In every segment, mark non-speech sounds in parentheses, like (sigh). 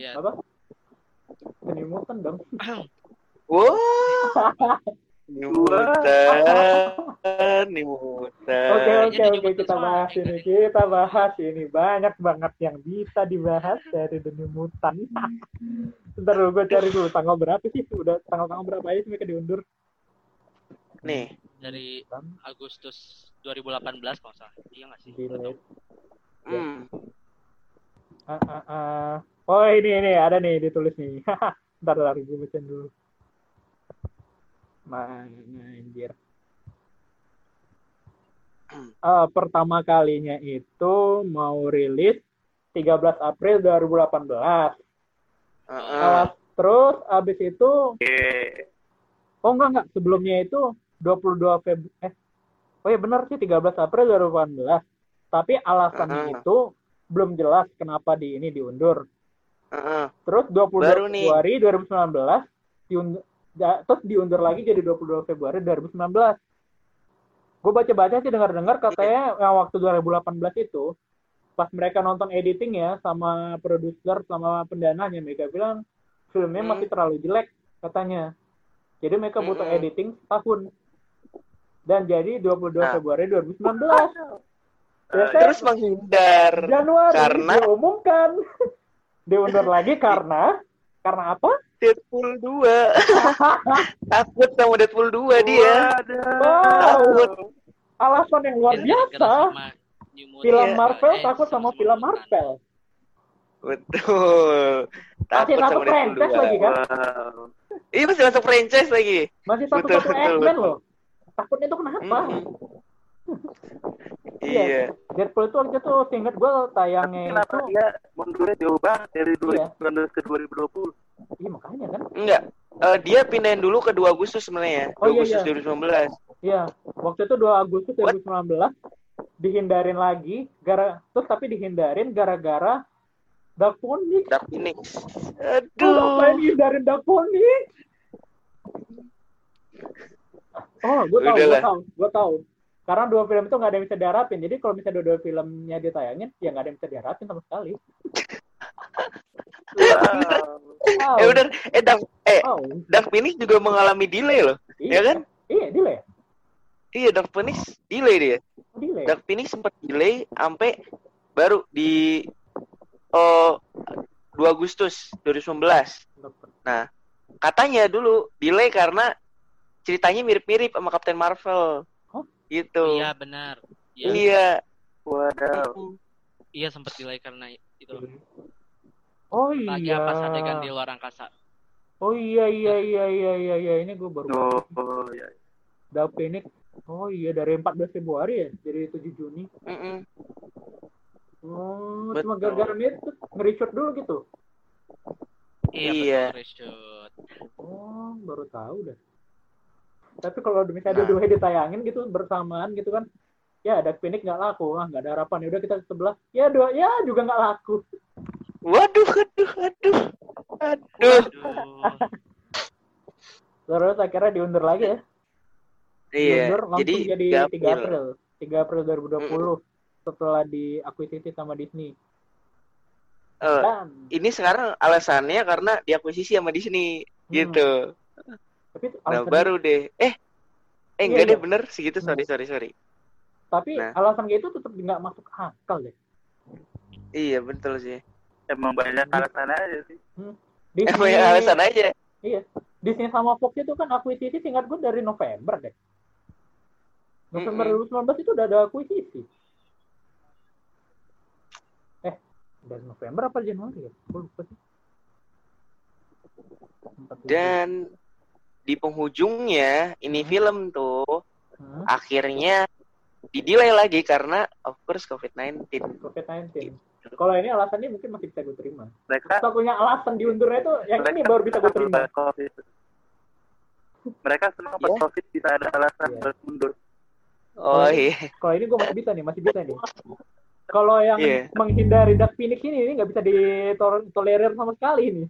Iya. apa? The New Mutant dong. (coughs) Wah, Nimutan, Nimutan. Oke Kayaknya oke New oke Mutant kita bahas ini kita bahas ini banyak banget yang bisa dibahas dari The New Mutant. (laughs) Bentar dulu gue cari dulu tanggal berapa sih? Udah tanggal tanggal berapa aja mereka diundur? Nih, Dari Agustus 2018 kalau salah. Iya nggak sih? Hmm. Ah, ah, ah. Oh ini ini ada nih ditulis nih. (laughs) Bentar bentar gue bacain dulu. Mana anjir. Eh, pertama kalinya itu mau rilis 13 April 2018. Heeh. Alas, terus abis itu Oke. oh enggak enggak sebelumnya itu 22 Feb eh oh ya benar sih 13 April 2018. Tapi alasannya Heeh. itu belum jelas kenapa di ini diundur. Heeh. Terus 22 Baru nih. Februari 2019 diundur, da- terus diundur lagi jadi 22 Februari 2019. Gue baca-baca sih dengar-dengar katanya yang waktu 2018 itu pas mereka nonton editing ya sama produser sama pendananya mereka bilang filmnya Hmm. masih terlalu jelek katanya. Jadi mereka butuh Mm-mm. editing setahun. Dan jadi 22 Nah. Februari 2019. Biasanya Terus menghindar Januari Karena- diumumkan. Diundur lagi karena karena apa? Deadpool 2. (laughs) Takut sama Deadpool 2 dia. Wow. Takut. Alasan yang luar biasa. Film Marvel eh, takut sama film. Marvel. Betul. Takut satu sama Deadpool franchise 2. lagi kan? Iya masih masuk franchise lagi. Masih satu-satu X-Men loh. Takutnya itu kenapa? Iya. Deadpool itu waktu itu seinget gue Tapi tayangnya kenapa itu. dia mundurnya jauh banget dari Iya. 2019 ke 2020? Iya makanya kan. Enggak. Eh, dia pindahin dulu ke 2 Agustus sebenarnya. 2 Oh, iya, Agustus iya. 2019. Iya. Waktu itu 2 Agustus What? 2019 dihindarin lagi gara terus tapi dihindarin gara-gara Dark Phoenix. Dark Phoenix. Lu ngapain Aduh. hindarin Dark Phoenix? Oh, gue tahu, gue tahu, gue tahu. Karena dua film itu nggak ada yang bisa diharapin. Jadi kalau misalnya dua-dua filmnya ditayangin, ya nggak ada yang bisa diharapin sama sekali. (laughs) Wow. Wow. Eh udah eh Dark eh Wow. Dark Phoenix juga mengalami delay loh. Iya Ya kan? Iya, delay. Iya, Dark Phoenix delay dia. Delay. Dark Phoenix sempat delay sampai baru di oh 2 Agustus 2019. Nah, katanya dulu delay karena ceritanya mirip-mirip sama Captain Marvel. Gitu. Iya benar. Iya, Iya. Waduh. iya sempat delay karena itu. Oh Lagi iya. pas adegan di luar angkasa. Oh iya iya iya iya iya iya ini gue baru Oh, oh, ya. Dark Phoenix. Oh iya dari 14 Februari ya, jadi 7 Juni. Mm-mm. Oh, Betul. cuma gara-gara itu nge-reshoot dulu gitu. Iya, Iya. betul reshoot. Oh, baru tahu dah. Tapi kalau misalnya Nah. dua-duanya ditayangin gitu bersamaan gitu kan, ya Dark Phoenix nggak laku, ah nggak ada harapan. Ya udah kita sebelah, ya dua, ya juga nggak laku. Waduh, aduh, aduh. Aduh. Aduh. (laughs) Terus akhirnya diundur lagi ya. Iya. Diundur langsung Jadi jadi 3 April. April. 3 April 2020 setelah diakuisisi sama Disney. Eh, Dan ini sekarang alasannya karena diakuisisi sama Disney Hmm. gitu. Tapi Nah, alasan baru deh. Eh, eh Iya, enggak iya. deh bener segitu. Sorry, sorry, sorry. tapi Nah. alasan kayak itu tetap nggak masuk akal deh. Iya, betul sih. Emang banyak alasan aja sih. Disney, Emang yang alasan aja. Disney sama Fox itu kan akuisisi singkat gue dari November deh. November Mm-mm. 2019 itu udah ada akuisisi. Eh, dari November apa Januari ya? Gue lupa sih. Dan di penghujungnya ini film tuh Hmm, akhirnya didelay lagi karena of course COVID-19. COVID-19. Kalau ini alasannya mungkin masih bisa gue terima. Mereka Satunya alasan diundurnya itu yang ini baru bisa gue terima. COVID. Mereka senang pas Iya. COVID bisa ada alasan Iya. buat mundur. Oh iya. Kalau ini gue masih bisa nih, masih bisa nih. Kalau yang Iya. menghindari Dark Phoenix ini ini nggak bisa ditolerir sama sekali ini.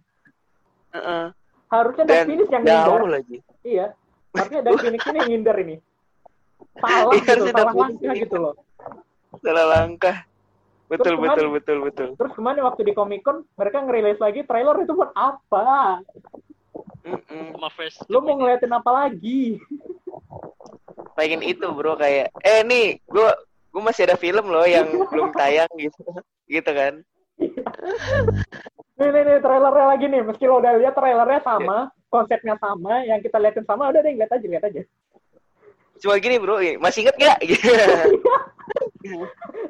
Heeh. Harusnya Dan Phoenix yang ngindar. lagi. Iya. Harusnya Dark (laughs) Phoenix ini yang ngindar ini. Salah Iya, gitu, salah langkah gitu loh. Salah langkah. betul Terus betul kemarin- betul betul. Terus kemarin waktu di Comic Con mereka ngerilis lagi trailer itu buat apa? Mm-mm. First Lu mau ngeliatin apa lagi? Pengen itu bro kayak eh nih gue gue masih ada film loh yang belum tayang gitu (laughs) gitu kan. Nih, nih, nih, trailernya lagi nih. Meski lo udah lihat trailernya sama, konsepnya sama, yang kita liatin sama, udah deh, lihat aja, lihat aja. Cuma gini bro, masih inget gak? Gitu.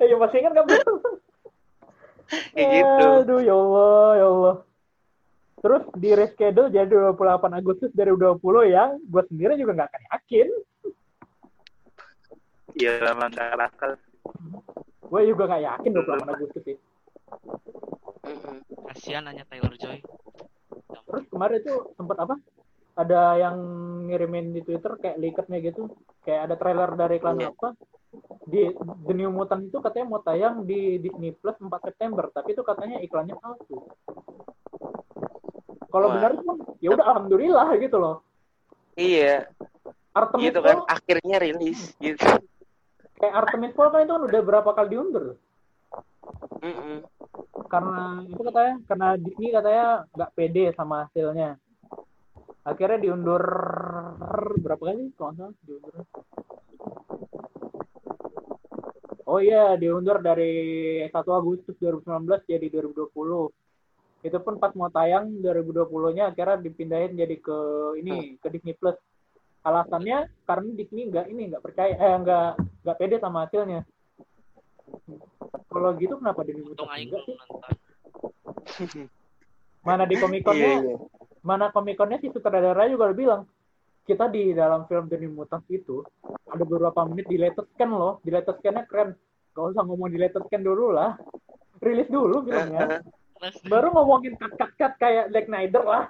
Ya masih ingat gak, (laughs) bro? Kayak gitu. Aduh, ya Allah, ya Allah. Terus di reschedule jadi 28 Agustus dari 20 yang gue sendiri juga nggak akan yakin. Iya, emang gak akal. Gue juga nggak yakin 28 Agustus sih. Kasihan hanya Taylor Joy. Terus kemarin itu sempat apa? Ada yang ngirimin di Twitter kayak leaketnya gitu. Kayak ada trailer dari iklan Iya. apa. Di The New Mutant itu katanya mau tayang di Disney Plus 4 September. Tapi itu katanya iklannya palsu. Kalau benar pun ya udah alhamdulillah gitu loh. Iya, Artemis gitu kan akhirnya rilis gitu. kayak Artemis Fowl kan itu kan udah berapa kali diundur. Mm-mm. Karena itu katanya karena Disney katanya nggak pede sama hasilnya. Akhirnya diundur berapa kali? Kalau diundur. Oh iya, diundur dari 1 Agustus 2019 jadi 2020. Itu pun pas mau tayang 2020-nya akhirnya dipindahin jadi ke ini ke Disney Plus. Alasannya karena Disney nggak ini nggak percaya eh nggak nggak pede sama hasilnya. Kalau gitu kenapa Plus Untung Aing enggak belum sih? nonton. Mana di Comic (laughs) Iya, Con-nya? Iya. mana Comic Con-nya si sutradara juga udah bilang kita di dalam film The New Mutants itu ada beberapa menit di latest scan loh. Di latest scan-nya keren. Gak usah ngomong di latest scan dulu lah. Rilis dulu filmnya. (laughs) Baru ngomongin cut cut cut kayak Zack Snyder lah.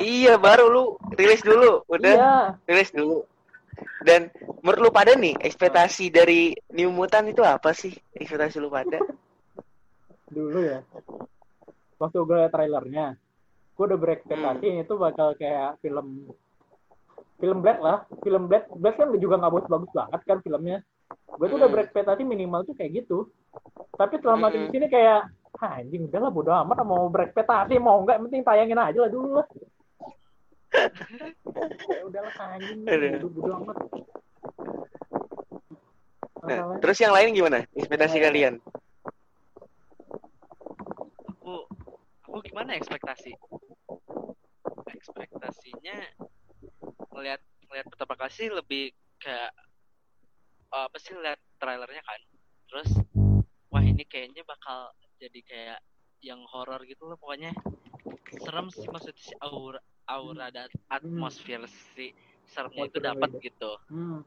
Iya, baru lu rilis dulu, udah. Iya. Rilis dulu. Dan menurut lu pada nih, ekspektasi dari New Mutant itu apa sih? Ekspektasi lu pada? dulu ya waktu gue liat trailernya gue udah berekspektasi itu bakal kayak film film Black lah film Black Black kan juga nggak bagus-bagus banget kan filmnya gue tuh udah Hmm. berekspektasi minimal tuh kayak gitu tapi setelah makin Hmm. di sini kayak "Hah, anjing udah lah bodo amat mau berekspektasi mau nggak penting tayangin aja lah dulu lah ya udahlah anjing Aduh. bodo, bodo amat Nah, terus yang lain gimana? Ekspektasi kalian? aku aku gimana ekspektasi? Ekspektasinya ngelihat ngelihat pertama kali sih lebih kayak eh, apa sih lihat trailernya kan. Terus wah ini kayaknya bakal jadi kayak yang horor gitu loh pokoknya. Serem sih maksudnya si aura aura dan atmosfer si seremnya itu Atmosfer dapat gitu. hmm.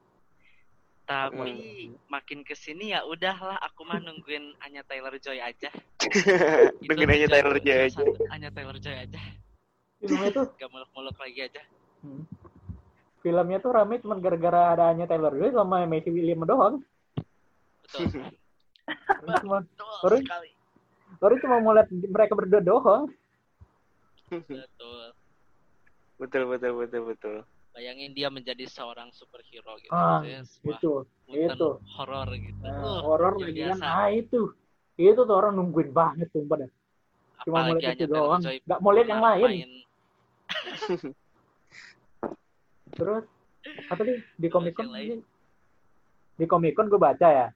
Tapi makin ke sini ya udahlah aku mah nungguin Anya Taylor Joy aja. (laughs) Nungguin Itu Taylor Joy itu aja. Anya Taylor Joy aja. filmnya tuh Gak muluk-muluk lagi aja. Hmm. Filmnya tuh rame cuma gara-gara adanya Taylor Joy sama Macy William doang. Betul. (laughs) Cuma, Betul sekali. cuma mau lihat mereka berdua doang. Betul. Betul, betul, betul, betul. Bayangin dia menjadi seorang superhero gitu. Ah, Itu, itu. horor gitu. Nah, Uh, horor kan. biasa. Ah itu. Itu tuh orang nungguin banget sumpah dah. Cuma mau Apalagi lihat itu doang. Nggak mau lihat yang lain. main (laughs) Terus apa sih di Comic Con di Comic Con gue baca ya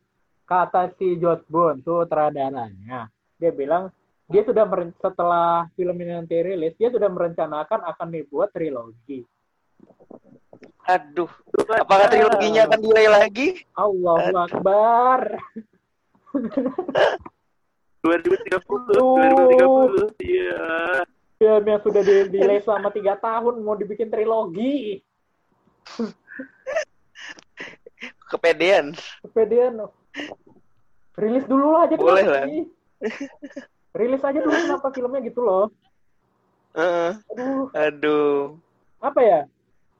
kata si Josh Boone tuh sutradaranya dia bilang dia sudah meren- setelah film ini nanti rilis dia sudah merencanakan akan dibuat trilogi Aduh, apakah triloginya akan delay lagi? Allahu Akbar 2030, 2030. Iya. film yang sudah di delay selama tiga tahun mau dibikin trilogi Kepedean. kepedean rilis dulu aja Boleh lah. (laughs) rilis aja dulu kenapa filmnya gitu loh Heeh. aduh aduh. apa ya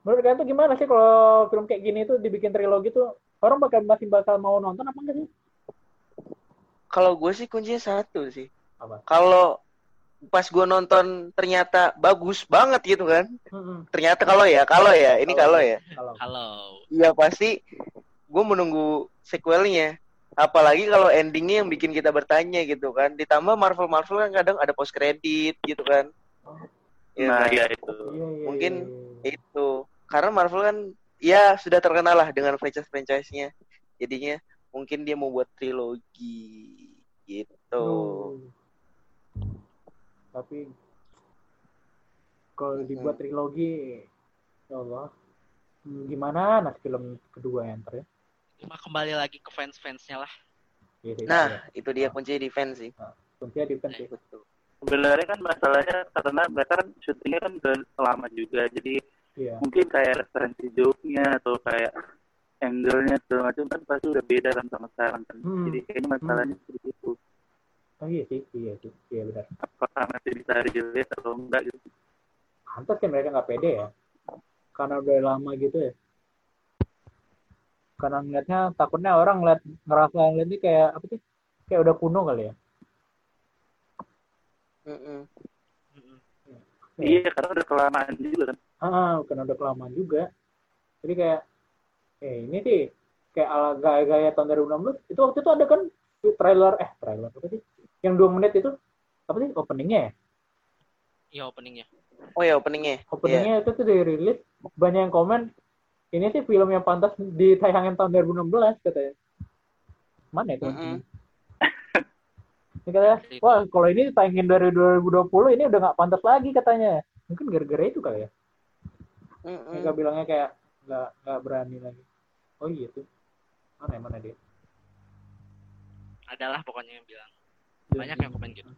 menurut kalian tuh gimana sih kalau film kayak gini tuh dibikin trilogi tuh orang bakal masih bakal mau nonton apa enggak sih Kalau gue sih kuncinya satu sih. Apa? Kalau pas gue nonton ternyata bagus banget gitu kan. Mm-mm. Ternyata kalau ya, kalau ya, ini kalau ya. kalau Kalau Iya pasti gue menunggu sequelnya. Apalagi kalau endingnya yang bikin kita bertanya gitu kan. Ditambah Marvel Marvel kan kadang ada post credit gitu kan. Ya nah kan? ya itu. Iya, iya, Mungkin iya, iya. itu. Karena Marvel kan ya sudah terkenal lah dengan franchise franchise-nya jadinya mungkin dia mau buat trilogi gitu. Aduh. Tapi kalau dibuat trilogi, ya Allah, Hmm, gimana? Nanti film kedua yang ntar ya? Cuma kembali lagi ke fans-fansnya lah. Iya, iya, nah itu dia kunci defense sih kuncinya defense sih. betul sebenarnya kan masalahnya karena mereka kan syutingnya kan udah lama juga jadi Iya. mungkin kayak referensi joke-nya atau kayak angle-nya segala macam kan pasti udah beda kan sama sekarang kan Hmm. jadi kayaknya masalahnya seperti itu Oh iya sih, iya sih, iya benar. apakah masih bisa relate atau enggak gitu Pantas kan mereka nggak pede ya, karena udah lama gitu ya. Karena ngeliatnya takutnya orang ngeliat ngerasa ngeliat ini kayak apa sih? Kayak udah kuno kali ya. Mm-mm. Mm-mm. iya karena udah kelamaan juga kan Ah, karena udah kelamaan juga. Jadi kayak, eh ini sih kayak ala gaya-gaya tahun 2016. Itu waktu itu ada kan trailer, eh trailer apa sih? Yang dua menit itu apa sih openingnya ya? Iya openingnya. oh ya openingnya Openingnya itu tuh dirilis banyak yang komen ini sih film yang pantas ditayangin tahun 2016 katanya. Mana itu? Mm-mm. Ini katanya, wah kalau ini ditayangin dari 2020 ini udah nggak pantas lagi katanya. Mungkin gara-gara itu kali ya. Mm-mm. Mereka bilangnya kayak nggak nggak berani lagi. Oh iya tuh. Mana ya, mana dia? Adalah pokoknya yang bilang. Banyak yang komen gitu.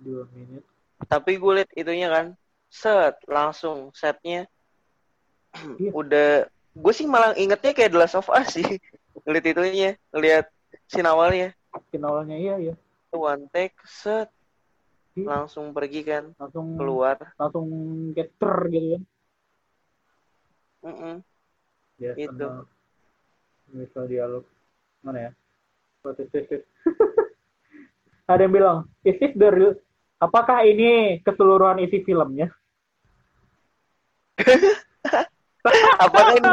Dua menit. tapi gue liat itunya kan set langsung setnya Iya. udah gue sih malah ingetnya kayak The Last of Us sih (laughs) ngeliat itunya ngeliat scene awalnya Skin awalnya iya iya. one take set Iya. langsung pergi kan Langsung keluar langsung getter gitu kan. Mm-mm. Ya, Itu. sama misal dialog mana ya? What is this? (laughs) Ada yang bilang, is this the real? Apakah ini keseluruhan isi filmnya? (laughs) apakah ini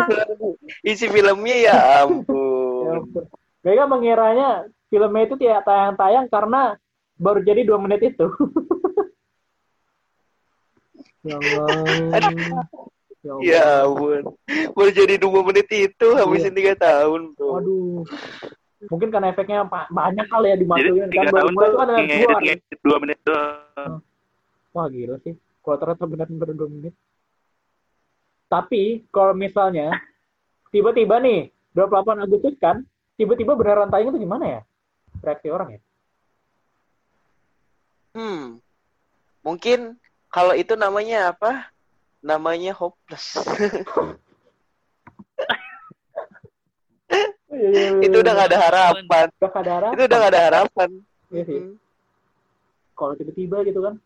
isi filmnya ya Ya ampun ampun. Mereka mengiranya filmnya itu tidak tayang-tayang karena baru jadi dua menit itu. (laughs) ya Allah. Ya ya ampun baru jadi dua menit itu habisin tiga tahun bro Waduh. Mungkin karena efeknya banyak kali ya jadi dimasukin tiga kan tahun itu ada dua menit Wah gila sih. Kalau ternyata benar-benar dua menit. Tapi kalau misalnya tiba-tiba nih 28 Agustus kan, tiba-tiba beneran tayang itu gimana ya? Reaksi orang ya? hmm mungkin kalau itu namanya apa namanya hopeless (laughs) itu udah gak ada harapan Udah gak ada harapan. itu udah gak ada harapan Iya sih. Hmm. Kalau tiba-tiba gitu kan,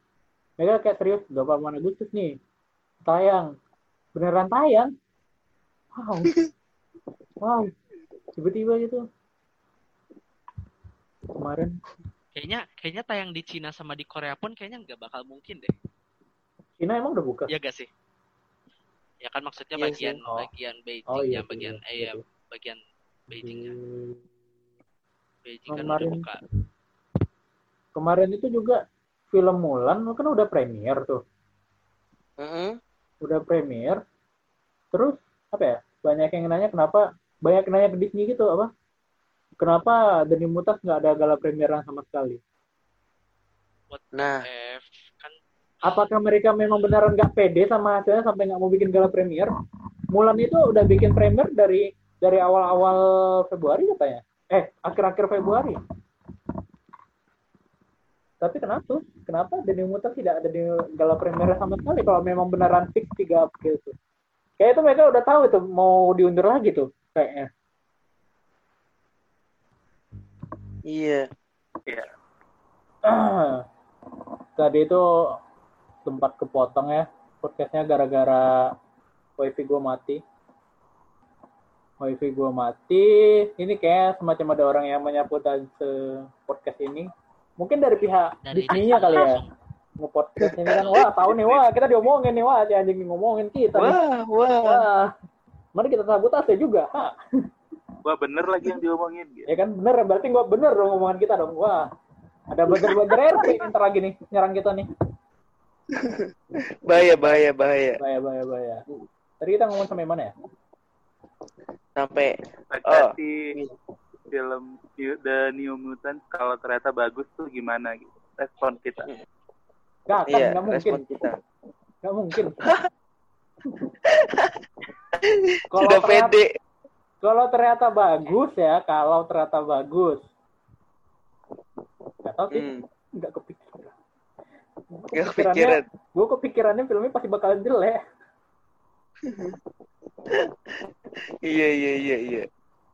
mereka kayak serius 28 Agustus nih tayang, beneran tayang. Wow, wow, tiba-tiba gitu. Kemarin Kayaknya kayaknya tayang di Cina sama di Korea pun kayaknya nggak bakal mungkin deh. Cina emang udah buka. Iya gak sih? Ya kan maksudnya Iya bagian sih. Oh. bagian Beijing Oh iya, ya bagian eh iya ya, sih. bagian Beijing ya. Hmm. Beijing kan udah Kemarin- buka. Kemarin itu juga film Mulan kan udah premier tuh. Mm-mm. Udah premier. Terus apa ya? Banyak yang nanya kenapa banyak yang nanya ke Disney gitu apa? Kenapa New Mutants nggak ada gala premieran sama sekali? nah F kan Apakah mereka memang beneran nggak pede sama hasilnya sampai nggak mau bikin gala premier? Mulan itu udah bikin premier dari dari awal-awal Februari katanya. Eh, akhir-akhir Februari. Tapi kenapa? Kenapa New Mutants tidak ada di gala premier sama sekali kalau memang beneran fix 3 April tuh? Kayak itu mereka udah tahu itu mau diundur lagi tuh kayaknya. iya Ah. (clears throat) Tadi itu sempat kepotong ya podcastnya gara-gara wifi gue mati. Wifi gue mati. Ini kayak semacam ada orang yang menyapu dan podcast ini. Mungkin dari pihak dari Disney-nya kali ya. Nge-podcast ini kan. Wah, tahu nih. Wah, kita diomongin nih. Wah, si anjing ngomongin kita. nih. wah wah Wah. Mari kita sabotase juga. Ha. Wah bener lagi yang diomongin. Gitu. Ya kan bener, berarti gua bener dong omongan kita dong. Wah, ada buzzer-buzzer RP ntar lagi nih, nyerang kita nih. Bahaya, bahaya, bahaya. Bahaya, bahaya, bahaya. Tadi kita ngomong sampai mana ya? Sampai Ekspektasi film The New Mutant kalau ternyata bagus tuh gimana gitu. Respon kita. Gak akan, iya, gak mungkin. respon kita. Gak mungkin. (laughs) Kalau Sudah ternyata- pede. Kalau ternyata bagus ya, kalau ternyata bagus. Gak tau sih, Hmm, nggak kepikiran. gak kepikiran. Gue kepikirannya filmnya pasti bakalan jelek. (laughs) Iya, iya, iya, iya.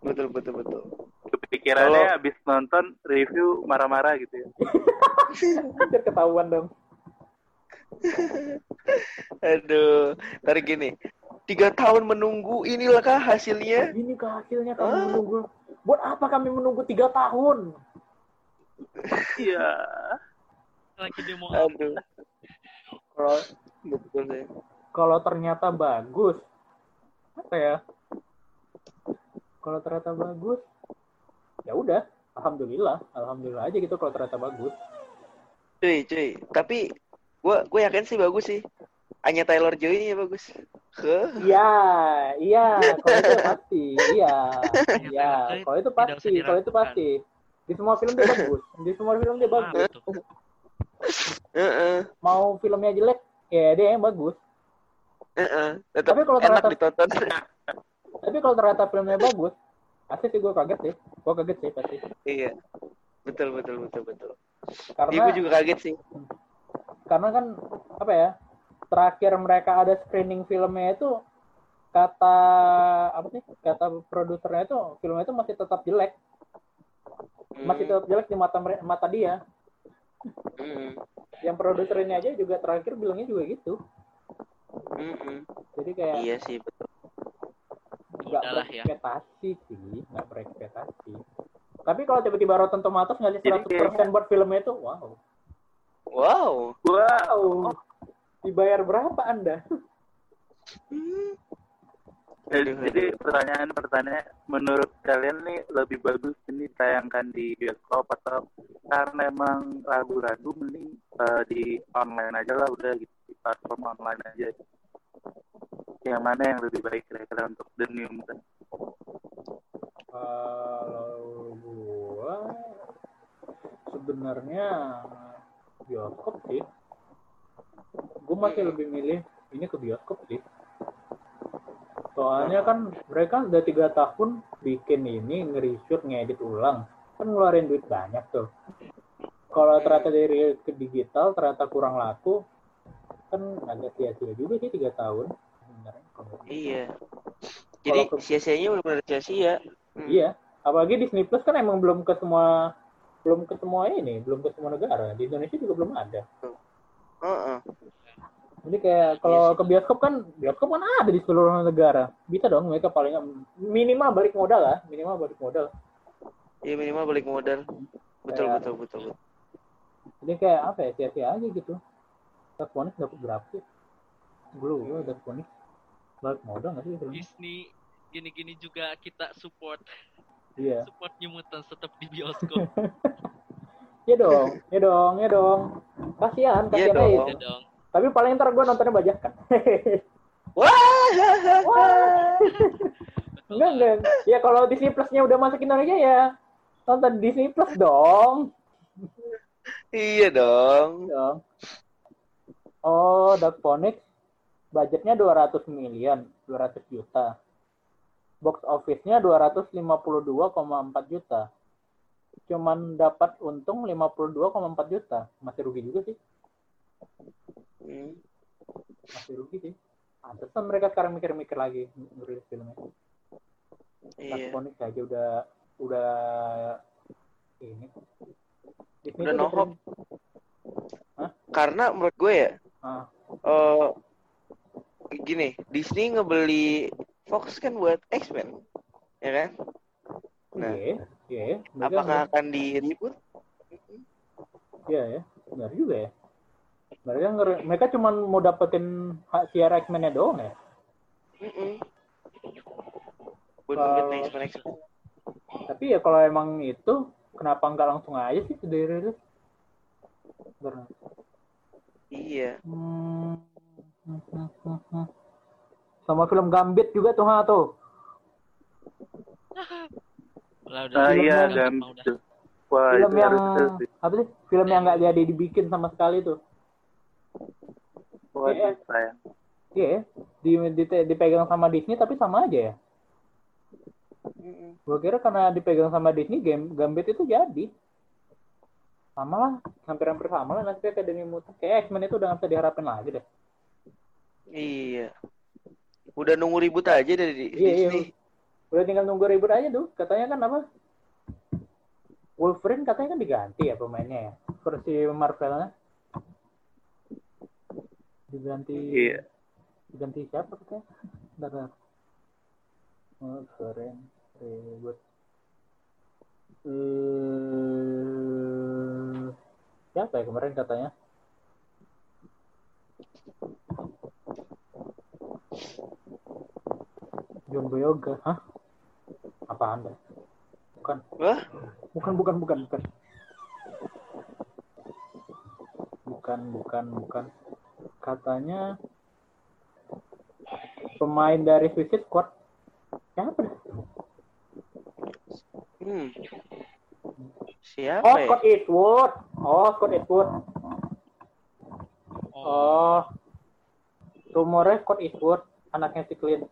Betul, betul, betul. Kepikirannya Kalau- abis nonton review marah-marah gitu ya. (laughs) Anjir ketahuan dong. (laughs) Aduh, tarik gini. Tiga tahun menunggu, inilah kah hasilnya? Ini ke hasilnya kami Ah. menunggu. Buat apa kami menunggu tiga tahun? Iya. Lagi mau Aduh, Kalau betul sih. kalau ternyata bagus, apa ya? Kalau ternyata bagus, ya udah, alhamdulillah, alhamdulillah aja gitu kalau ternyata bagus. Cuy, cuy. Tapi gua gue yakin sih bagus sih. Hanya Taylor Joy ya bagus. Huh? Iya, iya, kalau itu pasti, iya, iya, kalau itu pasti, kalau itu pasti. Di semua film dia bagus, di semua film dia bagus. tuh. Heeh, Mau filmnya jelek, ya dia yang bagus. heeh. Tetap Tapi kalau enak ternyata- ditonton. Tapi kalau ternyata filmnya bagus, asli sih gue kaget sih, gue kaget sih pasti. iya. Betul, betul, betul, betul. Karena gue juga kaget sih. karena kan apa ya terakhir mereka ada screening filmnya itu kata apa sih kata produsernya itu filmnya itu masih tetap jelek masih Hmm, tetap jelek di mata mata dia hmm, yang produser ini aja juga terakhir bilangnya juga gitu hmm. jadi kayak Iya sih, betul. Nggak ya. berekspektasi sih nggak berekspektasi tapi kalau tiba-tiba Rotten Tomatoes ngasih Jadi 100% buat filmnya itu wow Wow. wow dibayar berapa anda Hmm. Jadi, jadi pertanyaan-pertanyaan menurut kalian nih lebih bagus ini tayangkan di bioskop atau karena emang ragu-ragu mending eh, di online aja lah udah gitu di platform online aja. Yang mana yang lebih baik kira-kira untuk The New Mutant? Kalau gua sebenarnya bioskop sih. Gua masih Hmm. lebih milih ini ke bioskop sih. Soalnya kan mereka udah tiga tahun bikin ini nge-reshoot, ngedit ulang. Kan ngeluarin duit banyak tuh. Kalau ternyata dari ke digital ternyata kurang laku, kan agak sia-sia juga sih tiga tahun. Iya. Jadi ke- sia-sianya benar-benar sia-sia. Hmm. Iya, apalagi Disney Plus kan emang belum ke semua belum ke semua ini, belum ke semua negara. Di Indonesia juga belum ada. Heeh. Jadi kayak Iya kalau sih. ke bioskop kan bioskop kan ada di seluruh negara. Bisa dong mereka paling minimal balik modal lah, minimal balik modal. Iya minimal balik modal. Betul, Kayak- betul, betul, betul. Jadi kayak apa ya sia-sia aja gitu. Dark Phoenix dapat berapa sih? Gue lupa Dark Balik modal nggak sih filmnya? Disney gini-gini juga kita support Iya. support New Mutants tetap di bioskop (laughs) Iya dong, iya dong, iya dong. Kasihan, Iya kasihan dong. aja. ya dong Tapi paling ntar gue nontonnya bajakan. (laughs) Wah. Wah. (laughs) Enggak, enggak. Ya kalau Disney Plus-nya udah masuk Indonesia ya nonton Disney Plus dong. Iya dong. dong. Oh, Dark Phoenix budgetnya 200 miliar, 200 juta. Box office-nya 252,4 juta. Cuman dapat untung 52,4 juta. Masih rugi juga sih. Hmm. Masih rugi sih. Pantesan mereka sekarang mikir-mikir lagi ngerilis filmnya. Iya. Aja udah udah ini. Disney Udah tuh no sering- Karena menurut gue ya, Ah, eh gini, Disney ngebeli Fox kan buat X-Men, ya kan? Nah. iya, iya. Mereka Apakah akan di reboot? Iya ya, benar juga ya. Mereka mereka cuma mau dapetin hak siar X-Men-nya doang ya. X-Men. Tapi ya kalau emang itu, kenapa nggak langsung aja sih dari itu? Iya. Hmm. Sama film Gambit juga tuh, ha, tuh. Lah udah. Nah, iya, dan Udah. Wah, film itu yang apa sih? Film yang nggak jadi dibikin sama sekali tuh. Wah, Iya. sayang. Iya, ya. di, di- dipegang sama Disney tapi sama aja ya. Gua kira karena dipegang sama Disney, game Gambit itu jadi. Sama lah, hampir-hampir sama lah nanti Academy Mutant. Kayak X-Men itu udah nggak bisa diharapin lagi deh. Iya. Udah nunggu ribut aja dari Iya, iya. Disney. Udah tinggal nunggu ribut aja tuh. Katanya kan apa? Wolverine katanya kan diganti ya pemainnya ya. Versi Marvelnya. Diganti. Iya. Diganti siapa katanya? Bentar, bentar. Wolverine ribut. Eh, siapa ya kemarin katanya? John Boyega, hah? Apa anda? Bukan, Wah, bukan, bukan, bukan, bukan. Bukan, bukan, bukan. Katanya pemain dari Suicide Squad. Siapa? hmm. Siapa Oh, ya? Scott Eastwood. Oh, Scott Eastwood. Oh. Oh. Rumornya Scott Eastwood, anaknya si Clint.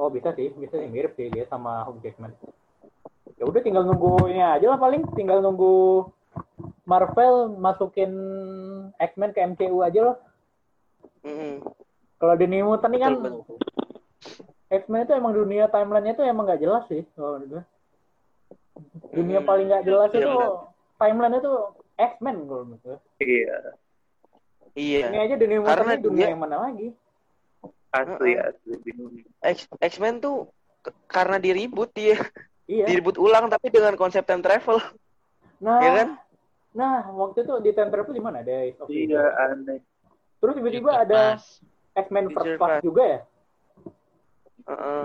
Oh, bisa sih, bisa sih mirip sih dia sama Hugh Jackman. Ya udah tinggal nunggunya aja lah paling, tinggal nunggu Marvel masukin X-Men ke MCU aja loh. Mm-mm. Kalau di New Mutant ini kan. X-Men itu emang dunia timelinenya itu emang nggak jelas sih. kalau menurut gue. Dunia Hmm. paling nggak jelas Iya, itu benar. timeline itu X-Men kalau menurut gue. Iya. Iya. Ini aja Mutant Karena dunia dunia- yang mana lagi? Asli. X X-Men tuh karena diribut dia, Iya. diribut ulang tapi dengan konsep time travel, Nah, ya kan? nah waktu itu di Time Travel di mana? Days of Iya, aneh. Terus tiba-tiba ada. X-Men First Class juga ya. Heeh.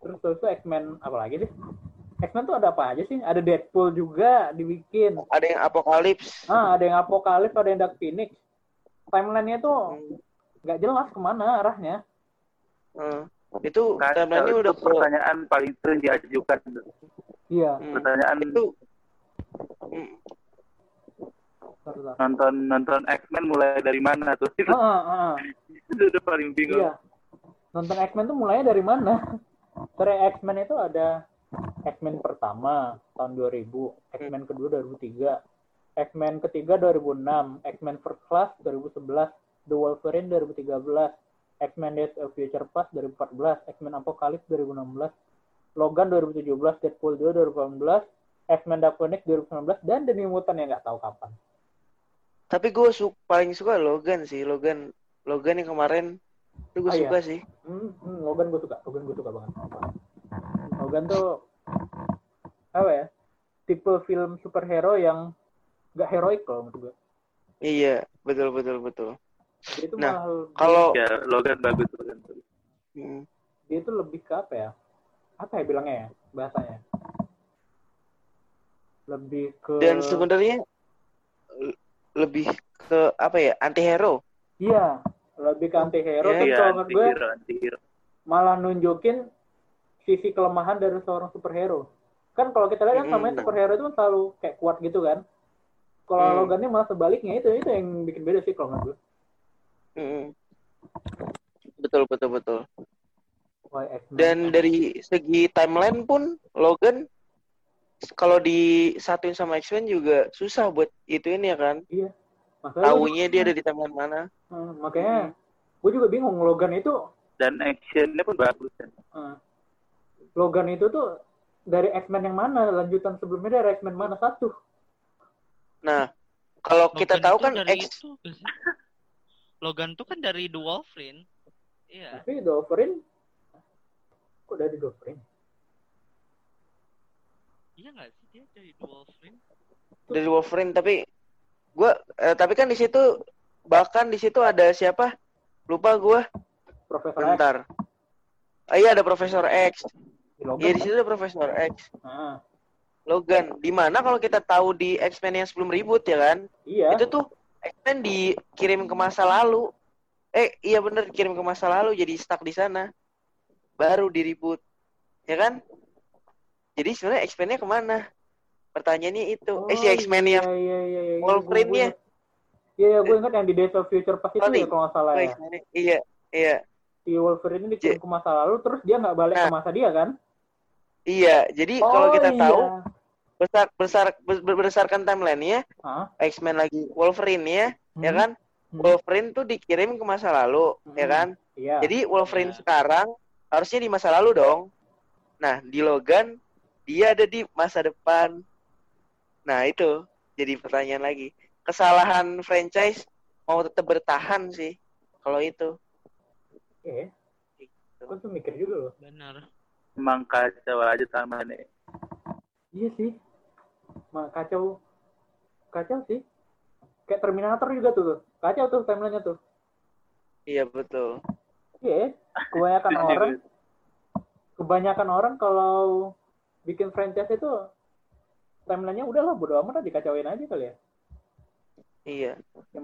Terus terus tuh X-Men apa lagi sih? X-Men tuh ada apa aja sih? Ada Deadpool juga dibikin. Ada yang apokalips. Ah, ada yang Apocalypse, ada yang Dark Phoenix. Timeline-nya tuh Hmm. nggak jelas ke mana arahnya. Heeh. Itu Kacau, timeline-nya itu udah ke pertanyaan paling sering diajukan. Iya. Hmm. Pertanyaan itu Hmm. Nonton nonton X-Men mulai dari mana tuh? Itu, Ah, ah, ah. (laughs) itu udah paling bingung. Iya. Nonton X-Men tuh mulainya dari mana? (laughs) Dari X-Men itu ada X-Men pertama tahun 2000, X-Men kedua 2003, X-Men ketiga 2006, X-Men First Class 2011, The Wolverine 2013, X-Men Days of Future Past 2014, X-Men Apocalypse 2016, Logan 2017, Deadpool 2 2018, X-Men Dark Phoenix 2019, dan The New Mutant yang nggak tahu kapan. Tapi gue su paling suka Logan sih, Logan Logan yang kemarin itu gue iya. suka sih. Hmm, hmm, Logan gue suka, Logan gue suka banget. Logan tuh apa ya? Tipe film superhero yang gak heroik kalau menurut gue. Iya, betul betul betul. Dia itu Nah, malah Kalau Ya, Logan bagus Logan. Hmm. dia itu lebih ke apa ya? Apa ya bilangnya ya bahasanya? Lebih ke dan sebenarnya le- lebih ke apa ya anti hero. iya, lebih ke anti hero. Iya, Tapi Iya, kalau menurut gue anti-hero, anti-hero. malah nunjukin sisi kelemahan dari seorang superhero. Kan kalau kita lihat kan namanya nah. superhero itu kan selalu kayak kuat gitu kan. Kalau Hmm. Logan ini malah sebaliknya itu itu yang bikin beda sih kalau menurut gue. Mm-mm. Betul betul betul. Dan dari segi timeline pun Logan kalau disatuin sama X-Men juga susah buat ituin ya kan. Makanya, Taunya dia ada di timeline mana. Hmm, makanya gue juga bingung Logan itu Dan actionnya pun bagus kan. Logan itu tuh dari X-Men yang mana? Lanjutan sebelumnya dari X-Men mana satu? Nah, kalau kita Logan tahu itu kan dari X itu? Logan tuh kan dari The Wolverine. Iya. Tapi The Wolverine kok dari The Wolverine? Iya nggak sih dia dari The Wolverine? dari Wolverine tapi gua eh, tapi kan di situ bahkan di situ ada siapa? Lupa gua. Profesor X. Bentar. Ah, iya ada Profesor X. Iya di situ ada Profesor X. Ah, Logan. Di mana kalau kita tahu di X-Men yang sebelum ribut ya kan? iya. Itu tuh X-Men dikirim ke masa lalu. Eh, iya bener dikirim ke masa lalu jadi stuck di sana. Baru di reboot. Ya kan? Jadi sebenarnya X-Men-nya ke mana? Pertanyaannya itu. eh si Oh, X-Men iya, yang iya, iya, iya. Wolverine-nya. Iya, iya, gue ingat yang di Days of Future pas itu Oh, ya kalau nggak salah Oh, ya. X-Men-nya. Iya, iya. Si Wolverine ini dikirim ke masa lalu, terus dia nggak balik ke Nah. masa dia kan? Iya, jadi kalau Oh, kita iya. tahu besar besar ber- berdasarkan timeline-nya Hah? X-Men lagi Wolverine ya, ya Hmm, kan? Hmm. Wolverine tuh dikirim ke masa lalu, ya Hmm. kan? Iya. Jadi Wolverine Iya. sekarang harusnya di masa lalu dong. Nah, di Logan dia ada di masa depan. Nah, itu jadi pertanyaan lagi. Kesalahan franchise mau tetap bertahan sih kalau itu. Oke. Gue tuh mikir juga loh. Benar. Emang kacau aja tamannya. Iya sih. Ma, kacau. Kacau sih. Kayak Terminator juga tuh. Kacau tuh timelinenya tuh. Iya betul. Iya. Kebanyakan Setuju (laughs) orang, kebanyakan orang kalau bikin franchise itu timelinenya udahlah bodo amat dikacauin aja kali ya. Iya.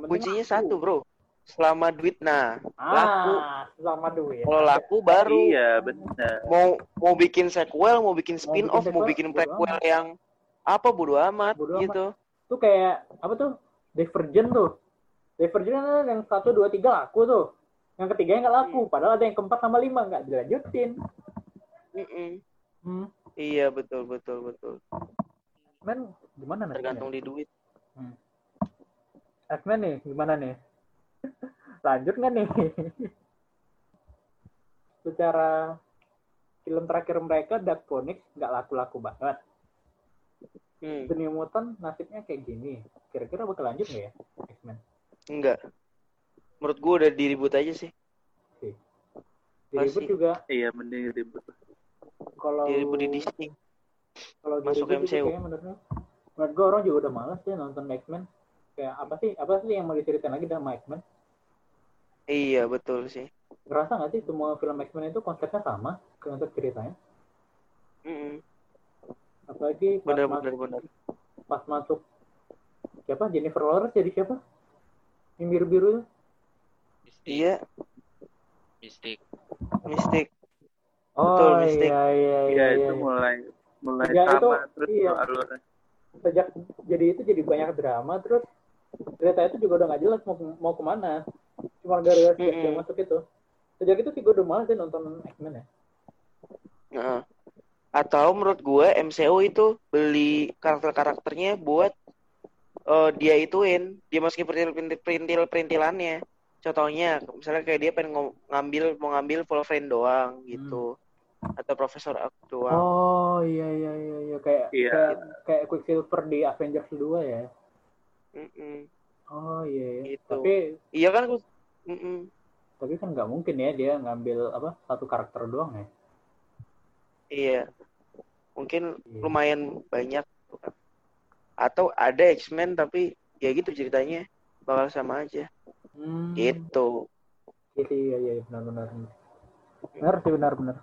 Kuncinya satu, Bro. Selama duit nah, laku. Ah, sama duit. Kalau laku baru Iya, benar. mau mau bikin sequel, mau bikin Mau spin off, bikin mau sequel, bikin bodo prequel yang apa bodo amat Bodo amat. gitu. Tuh kayak apa tuh? Divergent tuh. Divergent kan yang satu dua tiga laku tuh. Yang ketiganya nggak laku. Padahal ada yang keempat sama lima nggak dilanjutin. Mm-mm. Hmm. Iya betul betul betul. Men, gimana nih? Tergantung di duit. X-Men nih, gimana nih? Lanjut nggak nih? Secara film terakhir mereka, Dark Phoenix, nggak laku-laku banget. Hmm, The New Mutant nasibnya kayak gini. Kira-kira bakal lanjut nggak ya X-Men? enggak. Menurut gua udah diribut aja sih. Di reboot Masih. juga Iya, mending ribut. kalau Diribut di Disney. kalau di masuk MCU. kayaknya menurutnya menurut gue orang juga udah malas ya nonton X-Men. Kayak apa sih? Apa sih yang mau diceritain lagi sama X-Men? Iya betul sih. Ngerasa nggak sih semua film X-Men itu konsepnya sama konsep ceritanya? Mm-mm. Apalagi pas, Bener mas- bener bener. pas masuk siapa Jennifer Lawrence jadi siapa? Yang biru-biru itu? Mistik. Iya, Mistik. mistik. Oh Betul, Mystic. iya iya Iya, iya. itu iya. mulai mulai Ya, sama itu, terus iya. alurnya. Sejak jadi itu jadi banyak drama terus cerita itu juga udah nggak jelas mau mau ke mana. Cuma gara-gara dia Mm-mm. masuk itu. Sejak itu sih gue udah malas sih nonton X-Men ya. Heeh. Atau menurut gue MCU itu beli karakter-karakternya buat eh, dia ituin, dia masukin perintil perintil perintilannya. Contohnya, misalnya kayak dia pengen ngambil mau ngambil Wolverine doang gitu, atau Profesor Oak doang. Oh iya iya iya iya kayak Iya. kayak kayak Quicksilver di Avengers 2 ya. Mm-mm. Oh iya iya. Gitu. Tapi Iya kan? Mm-mm. tapi kan nggak mungkin ya dia ngambil apa satu karakter doang ya. Iya. Mungkin Iya. lumayan banyak. Atau ada X-Men tapi ya gitu ceritanya bakal sama aja. Hmm. Gitu. Iya sih, iya iya benar benar. Benar sih benar benar.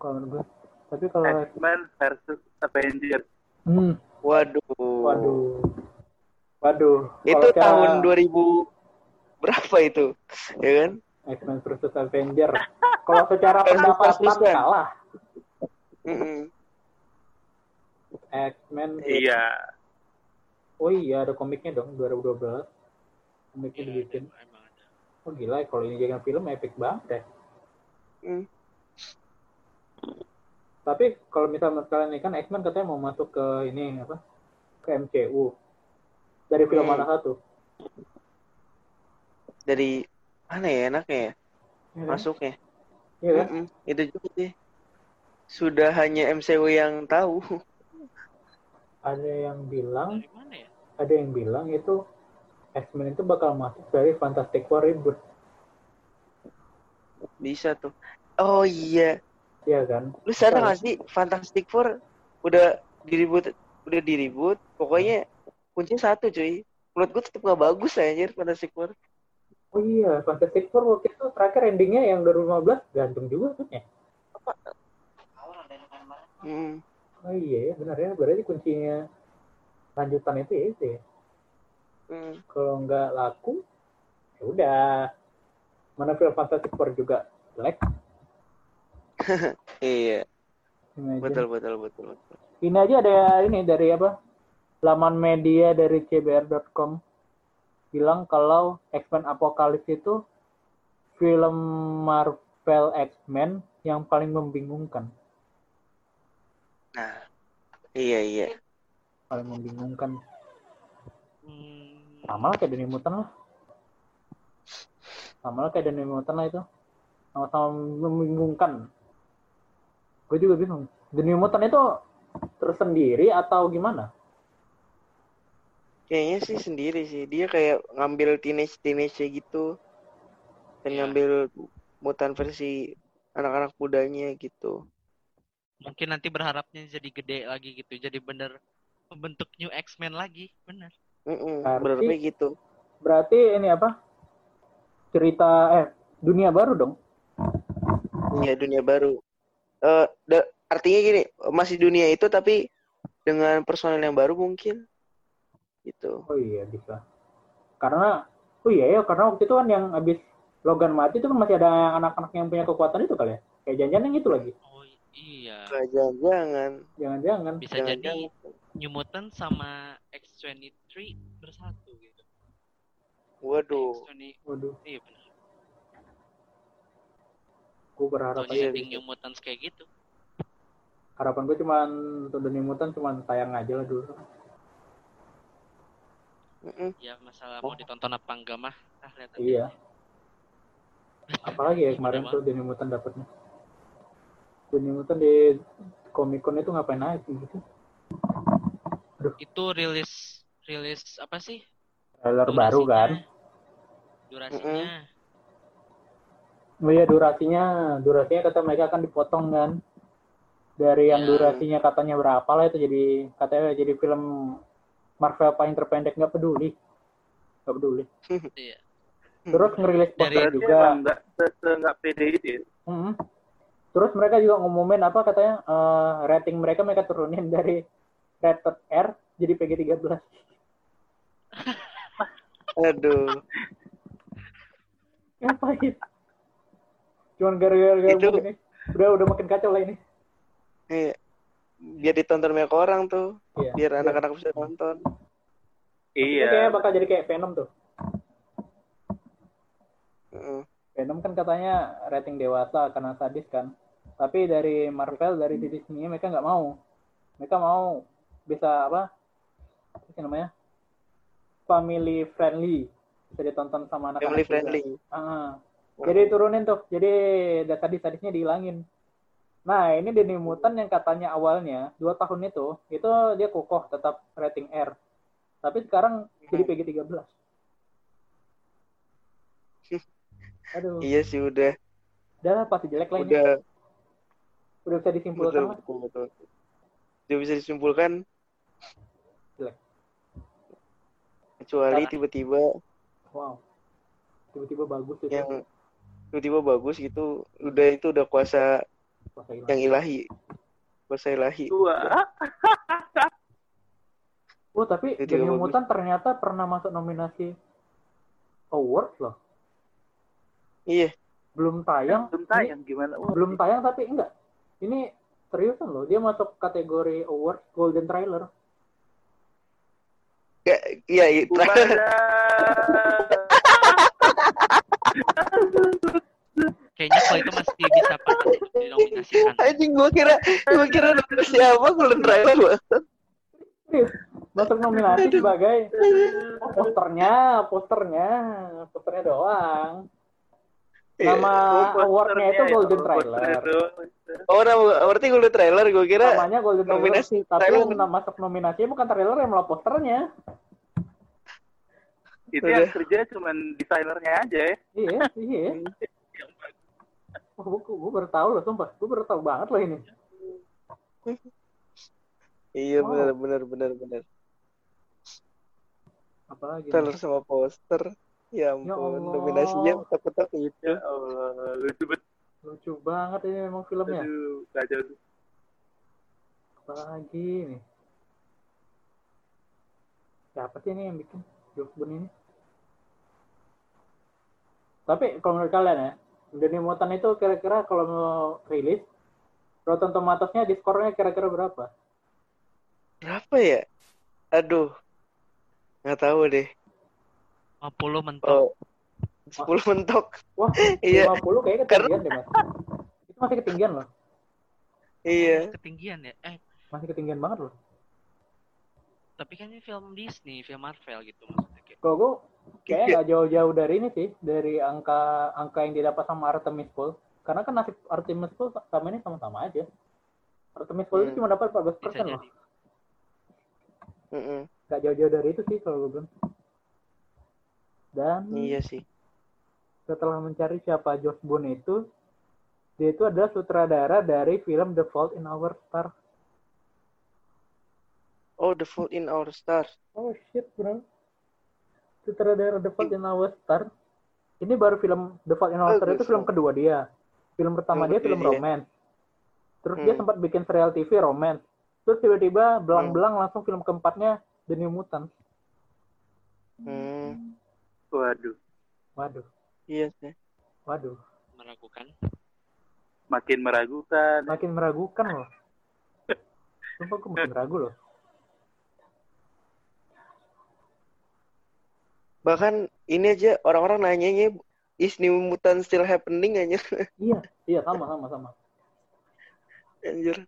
Kalau menurut gue. Tapi kalau X-Men versus Avengers. hmm, Waduh. waduh. Waduh. Itu Kalau cara tahun 2000 berapa itu? Ya kan? X-Men versus Avenger. Kalau secara pendapatan kalah. Mm-mm. X-Men. Iya. Oh iya ada komiknya dong 2012. Komiknya Iya, dibikin. Oh gila ya, kalau ini jadi film epic banget ya. Mm. Tapi kalau misalnya kalian ini kan X-Men katanya mau masuk ke ini apa? Ke MCU. Dari film Hmm. mana satu? Dari mana ya enaknya ya kan? masuknya? Iya kan? Mm-mm. Itu juga sih. Sudah hanya MCU yang tahu. (laughs) Ada yang bilang, Dari mana ya? ada yang bilang itu X-Men itu bakal masuk dari Fantastic Four reboot. Bisa tuh. Oh iya. Iya kan? Lu sadar Betul. gak sih Fantastic Four udah diribut udah diribut. Pokoknya kuncinya satu cuy. Menurut gue tetap gak bagus anjir Fantastic Four. Oh iya, Fantastic Four waktu itu terakhir endingnya yang 2015 gantung juga kan ya? apa hmm. Oh iya ya, benar ya. Berarti kuncinya lanjutan itu ya itu ya. Hmm. Kalau nggak laku, ya udah. Mana film Fantastic Four juga jelek. (laughs) iya betul betul betul betul Ini aja ada ini dari apa? Laman media dari cbr.com bilang kalau X-Men Apocalypse itu film Marvel X-Men yang paling membingungkan. nah iya iya Paling membingungkan. Hmm, Sama lah kayak Danny Mutant lah. Sama lah kayak Danny Mutant lah itu. Sama-sama membingungkan. Gue juga bingung. Danny Mutant itu tersendiri atau gimana? Kayaknya sih sendiri sih dia kayak ngambil teenage teenage gitu dan Iya. ngambil mutan versi anak-anak mudanya gitu mungkin nanti berharapnya jadi gede lagi gitu. Jadi bener membentuk New X-Men lagi, bener. Mm-mm, Berarti- gitu Berarti ini apa? Cerita eh dunia baru dong. Iya dunia baru. Eh, da- artinya gini, masih dunia itu tapi dengan personel yang baru mungkin, gitu. Oh iya bisa. Karena oh iya ya karena waktu itu kan yang habis Logan mati itu kan masih ada anak-anak yang punya kekuatan itu kali ya. Kayak jangan yang itu lagi. Oh iya. Nah, Jangan-jangan. Jangan-jangan. Bisa jangan-jangan. jadi New Mutant sama X23 bersatu gitu. Waduh. X20 Waduh, iya bener. gue berharap aja gitu. New Mutants kayak gitu. Harapan gue cuman untuk The New Mutant cuman tayang aja lah dulu. Mm-mm. Ya masalah Oh. mau ditonton apa enggak mah. Ah, lihat aja. Iya. Apalagi ya Iya, kemarin tuh New Mutant dapetnya. New Mutant di Comic Con itu ngapain naik gitu? Itu rilis rilis apa sih? Trailer baru kan? Durasinya. Oh iya durasinya, durasinya kata mereka akan dipotong kan. Dari yang Ya. durasinya katanya berapa lah itu jadi katanya jadi film Marvel paling terpendek nggak peduli. Nggak peduli. (laughs) Iya. Terus ngerilis Dari- poster juga. nggak nggak pede itu ya. Mm-mm. Terus mereka juga ngumumin apa katanya eh, rating mereka mereka turunin dari rated R jadi PG-13. (laughs) Aduh. Ngapain? Cuman gara-gara Itu- begini. Udah udah makin kacau lah ini. Iya. Biar ditonton banyak orang tuh, Iya. biar anak-anak bisa nonton. Ini kayaknya Iya. bakal jadi kayak Venom tuh. Mm-mm. Venom kan katanya rating dewasa karena sadis kan. Tapi dari Marvel dari di Disney mereka nggak mau. Mereka mau bisa apa? Apa sih namanya? Family friendly. Bisa ditonton sama anak-anak. Family juga. friendly. Ah, jadi turunin tuh. Jadi sadis-sadisnya dihilangin. Nah, ini New Mutant yang katanya awalnya dua tahun itu, itu dia kokoh tetap rating R. Tapi sekarang jadi PG-13. (laughs) Aduh, Iya sih udah, udah pasti jelek lah ini. udah Udah bisa disimpulkan betul betul betul. Udah bisa disimpulkan. Jelek. Kecuali tiba-tiba Wow. Tiba-tiba bagus itu. yang tiba-tiba bagus gitu, udah itu udah kuasa Gila. yang ilahi, kuasa ilahi. Dua. (laughs) Oh, tapi New bagus. Mutant ternyata pernah masuk nominasi award loh. Iya, Belum tayang. Belum tayang gimana? Wah, belum tayang tapi enggak ini seriusan loh dia masuk kategori award golden trailer ya, iya, iya. (laughs) Kayaknya kalau itu masih bisa untuk dinominasikan. Anjing gua kira, gua kira nomor siapa golden trailer banget. masuk nominasi sebagai oh, posternya posternya posternya doang nama Oh, awardnya itu golden Oh, trailer itu. Oh, nama, berarti golden trailer gua kira namanya golden trailer nominasi tapi trailer. yang masuk nominasi bukan trailer yang malah posternya Itu Udah. yang kerja cuman desainernya aja ya. iya iya (laughs) oh, gue, gue baru tahu loh sumpah gue baru tahu banget loh ini (laughs) Iya, Wow. benar benar benar benar. apalagi? Trailer sama poster. Ya ampun, Allah. nominasinya kotak-kotak itu. Ya Allah, lucu bet. Lucu banget ini memang filmnya. Aduh, kacau tuh. Apalagi nih. Siapa sih ini yang bikin Boone ini? Tapi kalau menurut kalian ya, Danny Mutan itu kira-kira kalau mau rilis, Rotten Tomatoes-nya di skornya kira-kira berapa? Berapa ya? Aduh. Nggak tahu deh. 50 mentok. Oh. 10 mentok. Wah, (laughs) Iya. 50 kayaknya ketinggian deh, Mas. Itu masih ketinggian loh. Iya. Ketinggian ya. Eh, Masih ketinggian banget loh. Tapi kan ini film Disney, film Marvel gitu maksudnya kayak. Kalau gue Iya. kayak nggak jauh-jauh dari ini sih, dari angka angka yang didapat sama Artemis Fowl. Karena kan nasib Artemis Fowl sama ini sama-sama aja. Artemis Fowl itu Hmm. cuma dapat 14 Bisa persen loh. Mm-mm. Nggak jauh-jauh dari itu sih kalau gue bilang. Dan Iya sih. setelah mencari siapa Josh Boone itu, dia itu adalah sutradara dari film The Fault in Our Stars. Oh, The Fault in Our Stars. Oh shit bro. Sutradara The Fault in Our Star. Ini baru film The Fault in Our Star itu Bagus, film kedua dia. Film pertama Film dia film dia. romance. Terus dia Hmm. sempat bikin serial TV romance. Terus tiba-tiba belang-belang langsung film keempatnya The New Mutants. Hmm. Waduh, Waduh, Iya sih. waduh. Meragukan. makin meragukan. Makin meragukan loh. Sumpah gue makin ragu loh. Bahkan ini aja orang-orang nanyanya is New Mutant still happening aja. (laughs) Iya, iya sama sama sama. Anjir.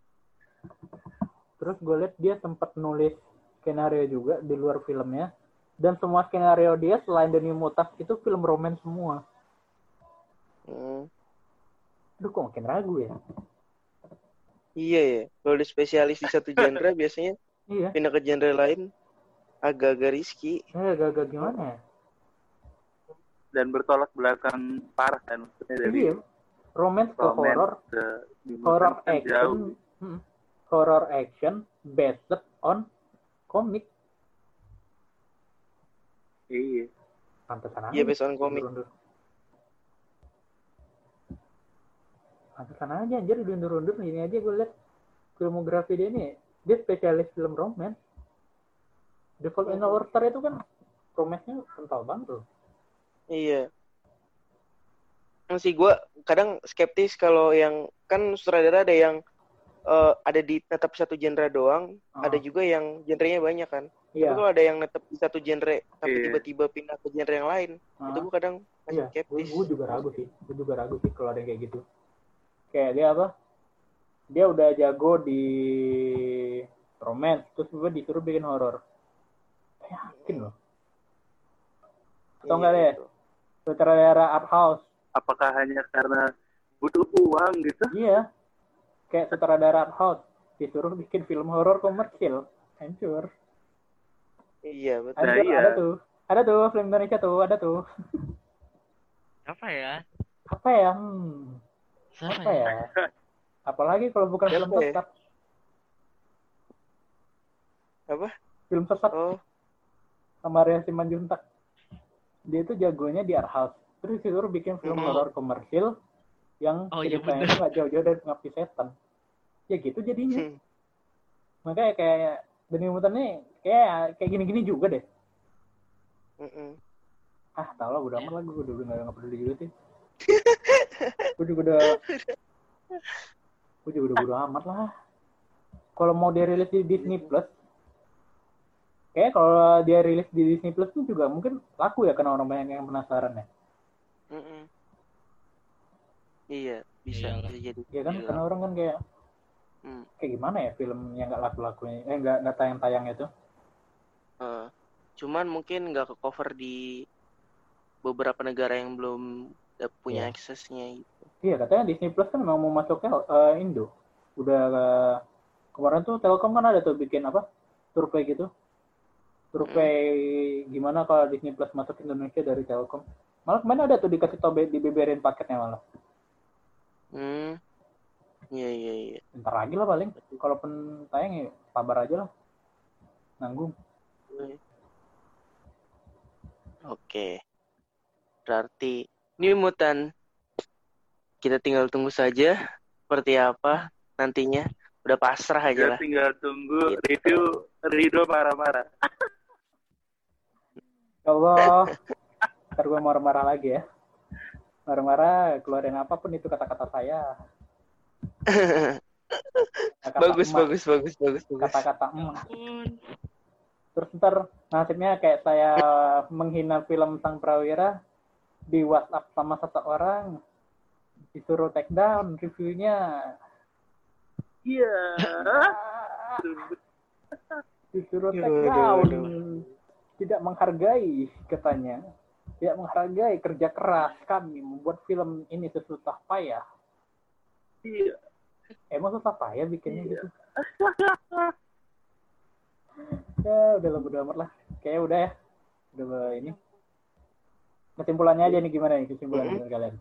Terus gue liat dia sempat nulis skenario juga di luar filmnya. Dan semua skenario dia selain The New Mutants itu film romance semua. Hmm. Aduh kok makin ragu ya. Iya ya. Kalau di spesialis di satu genre (laughs) biasanya Iya, pindah ke genre lain agak-agak risky. eh agak-agak gimana ya? Dan bertolak belakang parah kan maksudnya dari Iya, romance ke romance horror, ke horror kan jauh. action, Hmm. horror action based on komik. Iya. Pantesan aja. Iya based on komik. Pantesan aja anjir diundur-undur ini aja gue liat filmografi dia ini dia spesialis film romance. The Fault in Star itu kan romance-nya kental banget loh. Iya. Masih gue kadang skeptis kalau yang kan sutradara ada yang eh, ada di tetap satu genre doang, Ah, ada juga yang genrenya banyak kan. Iya. Tapi kalau ada yang netep di satu genre tapi Iya. tiba-tiba pindah ke genre yang lain, Ah, itu gue kadang masih Iya, gue, skeptis. gue juga ragu sih. Gue juga ragu sih kalau ada yang kayak gitu. Kayak dia apa? Dia udah jago di romance, terus gue disuruh bikin horor. Yakin loh. Atau enggak Iya, deh? gitu. Sutradara art house. Apakah hanya karena butuh uang gitu? Iya. Kayak sutradara art house. Disuruh bikin film horor komersil. Hancur. Iya betul. Hancur, iya. ada tuh. Ada tuh film Indonesia tuh, ada tuh. Apa ya? Apa ya? Hmm. Siapa Apa ya? Apalagi kalau bukan Siapa film ya? sesat. Apa? Film sesat Oh, sama Arya Simanjuntak. Dia itu jagonya di art house. Terus disuruh bikin film Hmm. horor komersil yang Oh, iya ceritanya itu nggak jauh-jauh dari pengabdi setan. Ya gitu jadinya. hmm. Makanya kayak Deni Mutan nih kayak kayak gini-gini juga deh. Mm-mm. Ah, tau lah, udah amat lah, gue udah udah nggak peduli juga sih. (laughs) gue juga udah, gue juga udah bodo amat lah. Kalau mau dia rilis di Disney Plus, kayak kalau dia rilis di Disney Plus tuh juga mungkin laku ya karena orang banyak yang penasaran ya. Mm-mm. Iya, bisa, Iyalah. bisa jadi. Ya kan, Iya. karena orang kan kayak Hmm. kayak gimana ya film yang nggak laku-lakunya, eh nggak nggak tayang-tayang itu. Eh, cuman mungkin nggak ke cover di beberapa negara yang belum punya Iya. aksesnya gitu. Iya katanya Disney Plus kan memang mau masuknya eh, Indo. Udah eh, kemarin tuh Telkom kan ada tuh bikin apa survei gitu. Survei gimana kalau Disney Plus masuk Indonesia dari Telkom. Malah kemarin ada tuh dikasih tau be- dibeberin paketnya malah. Hmm. Iya, iya, iya. Ntar lagi lah paling. Kalaupun tayang ya sabar aja lah. Nanggung. Oke. Berarti New Mutant kita tinggal tunggu saja seperti apa nantinya. Udah pasrah aja Kita lah. tinggal tunggu Gitu. review Rido marah-marah. (laughs) Ya Allah. Ntar gue marah-marah lagi ya. Marah-marah, keluarin apa pun itu kata-kata saya. Kata-kata bagus, emak. bagus, bagus, bagus, bagus. Kata-kata emak. Terus ntar nasibnya kayak saya menghina film Sang Prawira di WhatsApp sama seseorang disuruh take down reviewnya Iya. disuruh Aduh, take down. Tidak menghargai katanya tidak menghargai kerja keras kami membuat film ini sesusah payah Iya. emang susah payah bikinnya Iya. gitu ya udah lah bodo amat lah kayak udah ya udah ini kesimpulannya aja nih gimana nih kesimpulan Mhm. menurut kalian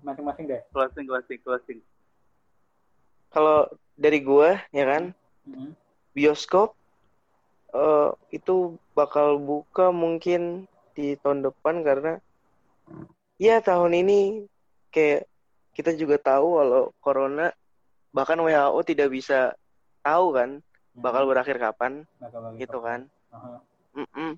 masing-masing deh Closing, closing, closing. Kalau dari gua ya kan, Mhm. bioskop eh, itu bakal buka mungkin di tahun depan karena ya tahun ini kayak kita juga tahu kalau corona bahkan WHO tidak bisa tahu kan bakal berakhir kapan Bakal gitu kan. Aha. Mm-mm.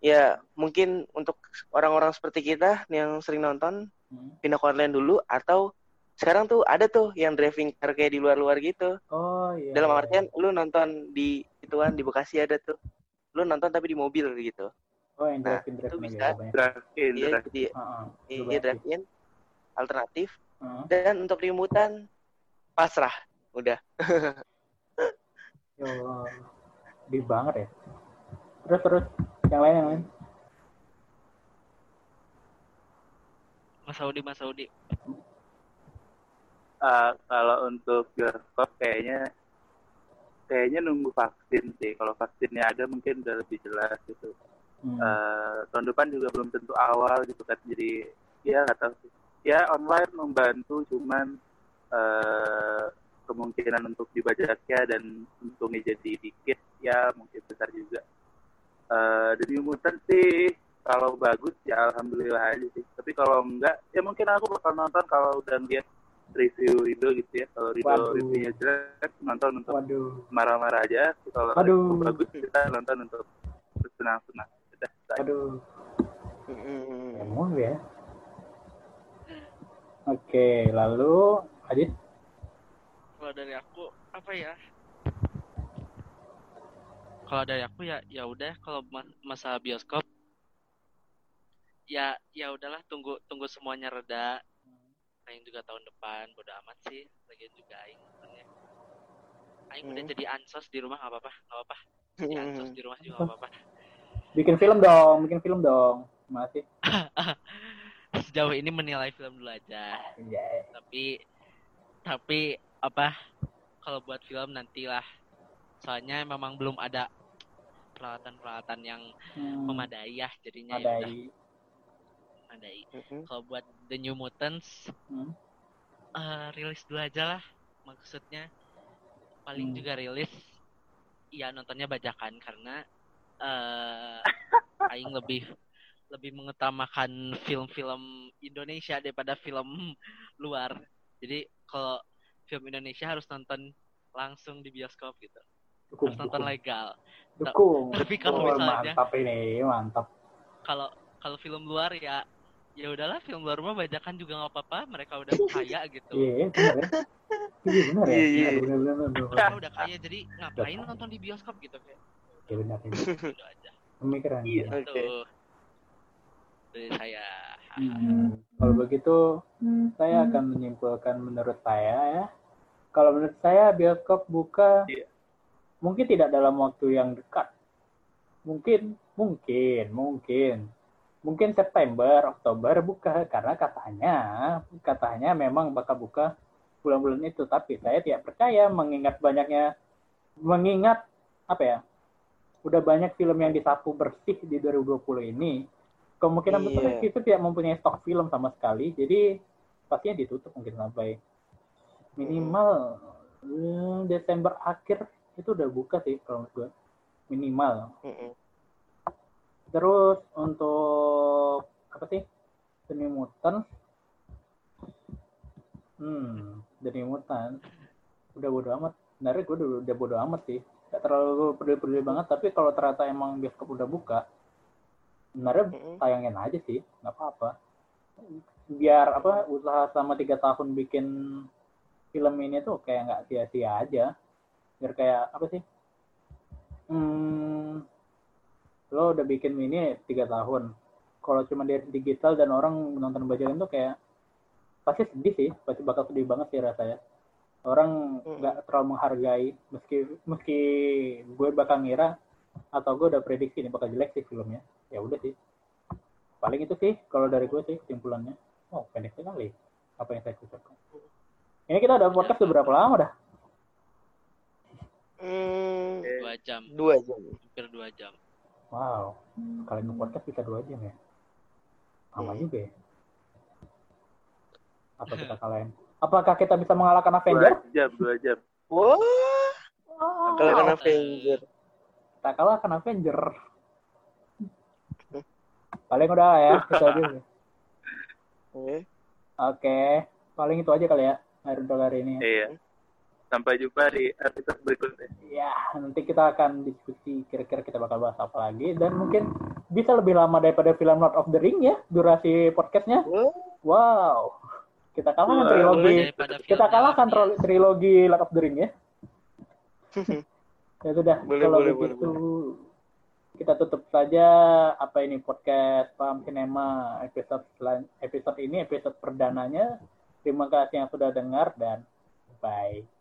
Ya mungkin untuk orang-orang seperti kita yang sering nonton Mhm. pindah ke online dulu atau sekarang tuh ada tuh yang driving car kayak di luar-luar gitu. oh iya Dalam artian lu nonton di ituan di Bekasi ada tuh. Lu nonton tapi di mobil gitu. oh yang Nah, drive-in itu bisa. Drive-in, Iya, drive jadi Heeh. iya drive-in alternatif Heeh. dan untuk limutan pasrah udah. (laughs) Allah. Di banget ya. Terus terus yang lain yang lain. Mas Saudi, Mas Saudi. Uh, kalau untuk bioskop kayaknya kayaknya nunggu vaksin sih. Kalau vaksinnya ada mungkin udah lebih jelas gitu. Hmm. Eh, tahun depan juga belum tentu awal gitu kan. Jadi ya nggak tahu sih. Ya online membantu cuman eh kemungkinan untuk dibajaknya dan untungnya jadi dikit ya mungkin besar juga. Eh demi mutan sih kalau bagus ya alhamdulillah aja sih. Tapi kalau enggak ya mungkin aku bakal nonton kalau udah lihat review Rido gitu ya. Kalau Rido Waduh. reviewnya jelek nonton untuk marah-marah aja. Kalau Waduh. bagus kita nonton untuk bersenang-senang. Udah. Mm-mm. Emang ya. Oke, lalu Adit. Kalau dari aku apa ya? Kalau dari aku ya ya udah kalau ma- masa bioskop ya ya udahlah tunggu tunggu semuanya reda. Aing juga tahun depan bodo amat sih. Lagian juga aing sebenarnya. Aing udah Hmm. jadi ansos di rumah nggak apa-apa, nggak apa-apa. Jadi ansos di rumah juga nggak apa-apa. Bikin film dong, bikin film dong. Masih. (laughs) Sejauh ini menilai film dulu aja. Iya. tapi tapi apa kalau buat film nantilah soalnya memang belum ada peralatan-peralatan yang Hmm, memadai ya jadinya ya udah Madai. memadai Mm-mm. kalau buat The New Mutants Hmm. eh rilis dulu aja lah maksudnya paling Hmm. juga rilis ya nontonnya bajakan karena eh (laughs) aing lebih lebih mengutamakan film-film Indonesia daripada film (laughs) luar. Jadi kalau film Indonesia harus nonton langsung di bioskop gitu. Dukung, Harus nonton dukung. legal. Dukung. Tapi kalau Oh, misalnya mantap ini, mantap. kalau kalau film luar ya ya udahlah film luar mah bajakan juga nggak apa-apa mereka udah (laughs) kaya gitu Iya, benar ya. Iya, benar ya. Iya, iya. Benar, benar. mereka udah kaya jadi ngapain nonton di bioskop gitu kayak Iya, benar. gitu aja Pemikiran. Iya. Oke. itu dari saya Hmm. (laughs) Kalau begitu, saya akan menyimpulkan menurut saya ya. Kalau menurut saya bioskop buka Iya. mungkin tidak dalam waktu yang dekat. Mungkin, mungkin, mungkin. Mungkin September, Oktober buka karena katanya, katanya memang bakal buka bulan-bulan itu. Tapi saya tidak percaya mengingat banyaknya, mengingat apa ya? Udah banyak film yang disapu bersih di 2020 ini kemungkinan besar Iya. itu tidak mempunyai stok film sama sekali jadi pastinya ditutup mungkin sampai minimal hmm, Desember akhir itu udah buka sih kalau menurut gue minimal. Terus untuk apa sih seni mutant Hmm, jadi mutan. Udah bodo amat. Sebenarnya gue udah, udah bodo amat sih. Gak terlalu peduli-peduli banget, tapi kalau ternyata emang bioskop udah buka, sebenarnya tayangin aja sih, nggak apa-apa. Biar apa usaha selama tiga tahun bikin film ini tuh kayak nggak sia-sia aja. Biar kayak apa sih? Hmm, lo udah bikin ini tiga tahun. Kalau cuma dari digital dan orang menonton bajakan tuh kayak pasti sedih sih, pasti bakal sedih banget sih rasanya. Orang Mm. nggak terlalu menghargai meski meski gue bakal ngira atau gue udah prediksi ini bakal jelek sih filmnya. Ya udah sih. Paling itu sih kalau dari gue sih kesimpulannya. Oh, pendek sekali apa yang saya ucapkan. Ini kita udah podcast udah berapa lama dah? Hmm, dua jam dua jam. hampir dua jam Wow, kalian podcast bisa dua jam ya? Lama Hmm. juga ya. Apa kita kalahin? Apakah kita bisa mengalahkan Dua Avenger? jam, dua jam. Wah, Wow. kalau kena Eh, Avenger. Kita kalahkan Avenger. (laughs) Paling udah lah ya, itu aja. Oke. (laughs) Oke, paling itu aja kali ya hari untuk hari ini. Iya. Sampai jumpa di episode berikutnya. Ya, nanti kita akan diskusi kira-kira kita bakal bahas apa lagi dan mungkin bisa lebih lama daripada film Lord of the Ring ya durasi podcastnya. Wow, kita kalahkan Wah, trilogi. kita kalahkan tro- trilogi Lord of the Ring ya. (laughs) ya sudah, Boleh, kalau boleh, begitu kita tutup saja apa ini podcast Paham Cinema episode episode ini episode perdananya. Terima kasih yang sudah dengar dan bye.